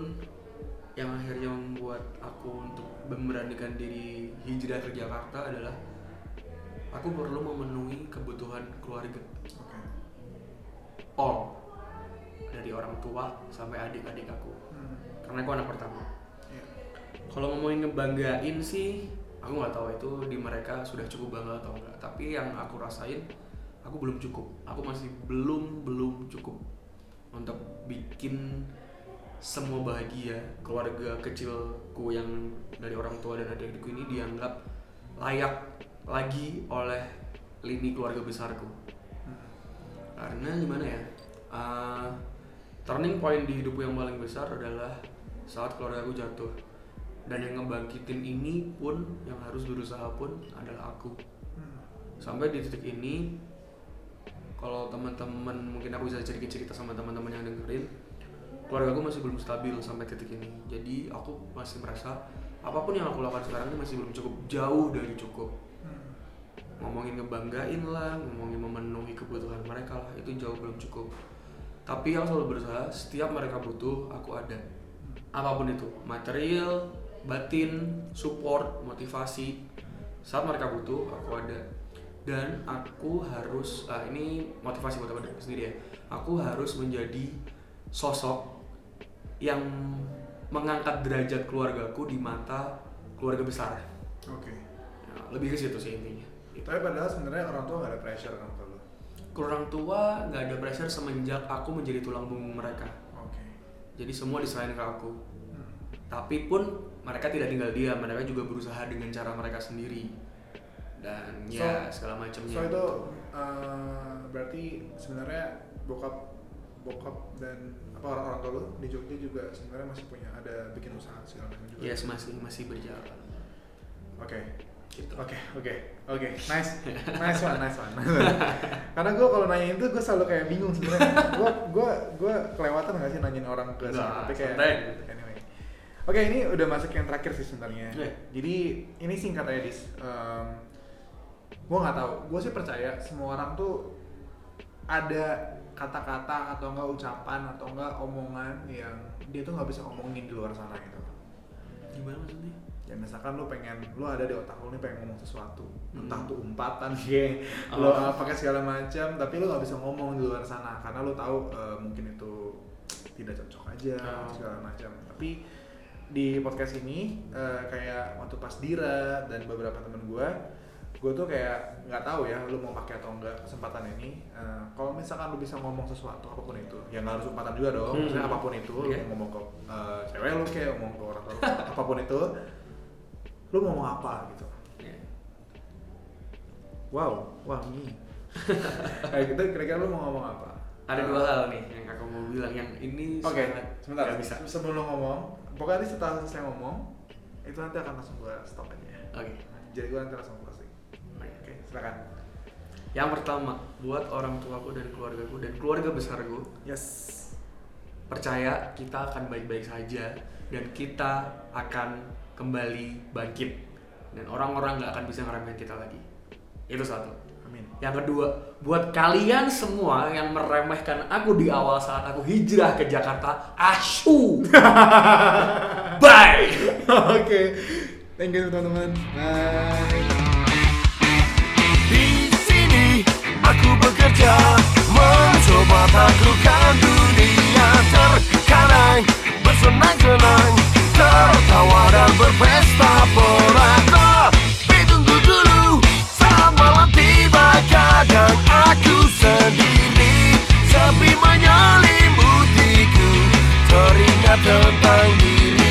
S1: yang akhirnya membuat aku untuk memberanikan diri hijrah ke Jakarta adalah aku perlu memenuhi kebutuhan keluarga all dari orang tua sampai adik-adik aku
S2: Hmm.
S1: karena aku anak pertama
S2: Iya.
S1: kalau ngomongin ngebanggain sih aku nggak tahu itu di mereka sudah cukup bangga atau enggak tapi yang aku rasain aku belum cukup. Aku masih belum belum cukup untuk bikin semua bahagia keluarga kecilku yang dari orang tua dan adik-adikku ini dianggap layak lagi oleh lini keluarga besarku. Karena gimana ya? Uh, turning point di hidupku yang paling besar adalah saat keluarga aku jatuh dan yang ngebangkitin ini pun yang harus berusaha pun adalah aku
S2: Hmm.
S1: sampai di titik ini kalau teman-teman mungkin aku bisa cerita cerita sama teman-teman yang dengerin keluarga aku masih belum stabil sampai titik ini jadi aku masih merasa apa pun yang aku lakukan sekarang ini masih belum cukup jauh dari cukup
S2: Hmm.
S1: ngomongin ngebanggain lah, ngomongin memenuhi kebutuhan mereka lah, itu jauh belum cukup. Tapi yang selalu berusaha, setiap mereka butuh, aku ada. Apa pun itu, material, batin, support, motivasi. Saat mereka butuh, aku ada. Dan aku harus, ah, ini motivasi buat aku sendiri ya. Aku harus menjadi sosok yang mengangkat derajat keluargaku di mata keluarga besar.
S2: Oke.
S1: Ya, lebih ke situ sih intinya.
S2: Tapi padahal sebenarnya orang tua nggak ada pressure kan ke
S1: ke orang tua nggak ada pressure semenjak aku menjadi tulang punggung mereka
S2: Oke.
S1: jadi semua diserahin ke aku. Tapi pun mereka tidak tinggal diam mereka juga berusaha dengan cara mereka sendiri dan ya
S2: So-
S1: segala macamnya
S2: So itu eh, berarti sebenarnya bokap bokap dan apa orang orang tua lu di Jogja juga sebenarnya masih punya ada bikin usaha segala macam juga.
S1: yes masih masih berjalan
S2: Oke.
S1: gitu
S2: Oke, oke, oke, nice, nice one, nice one. Karena gue kalau nanyain itu gue selalu kayak bingung sebenarnya. Gue gue gue kelewatan nggak sih nanyain orang ke sini,
S1: Nggak,
S2: tapi kayak
S1: santai.
S2: anyway. Oke, ini udah masuk yang terakhir sih sebenarnya.
S1: Oke.
S2: Jadi ini singkat aja dis. gue nggak tahu. Gue sih percaya semua orang tuh ada kata-kata atau enggak ucapan atau enggak omongan yang dia tuh nggak bisa omongin di luar sana gitu.
S1: gimana maksudnya
S2: ya misalkan lu pengen lu ada di otak lu nih pengen ngomong sesuatu
S1: Hmm.
S2: entah tuh umpatan kayak lu
S1: Oh.
S2: uh, pakai segala macam tapi lu nggak bisa ngomong di luar sana karena lu tahu uh, mungkin itu tidak cocok aja
S1: Oh.
S2: segala macam tapi di podcast ini uh, kayak waktu pas Dira dan beberapa temen gue gue tuh kayak nggak tahu ya lu mau pakai atau enggak kesempatan ini Uh, kalau misalkan lu bisa ngomong sesuatu apa pun itu ya nggak harus umpatan juga dong
S1: Hmm.
S2: maksudnya apa pun itu lu
S1: Iya.
S2: mau ngomong ke uh, cewek lu kayak ngomong ke orang tua apa pun itu lu mau ngomong apa gitu
S1: Ya.
S2: wow wah ini kayak gitu kira-kira lu mau ngomong apa
S1: Ada
S2: Uh,
S1: dua hal nih yang aku mau bilang yang ini
S2: Oke,
S1: sangat
S2: sebentar.
S1: nggak bisa.
S2: Sebelum ngomong, pokoknya nanti setelah saya ngomong, itu nanti akan langsung gua stop aja.
S1: Oke.
S2: Jadi gua nanti langsung closing. Oke, silakan.
S1: Yang pertama, buat orang tuaku dan keluargaku dan keluarga besarku,
S2: Yes.
S1: percaya kita akan baik-baik saja dan kita akan kembali bangkit dan orang-orang nggak akan bisa ngeremehin kita lagi. Itu satu.
S2: Amin.
S1: Yang kedua, buat kalian semua yang meremehkan aku di awal saat aku hijrah ke Jakarta, asu. Bye.
S2: Oke. Thank you teman-teman. Bye.
S4: Di sini aku bekerja mencoba taklukkan dunia terkadang bersenang-senang tertawa dan berpesta pora aku sendiri Sepi menyelimuti teringat tentang diri.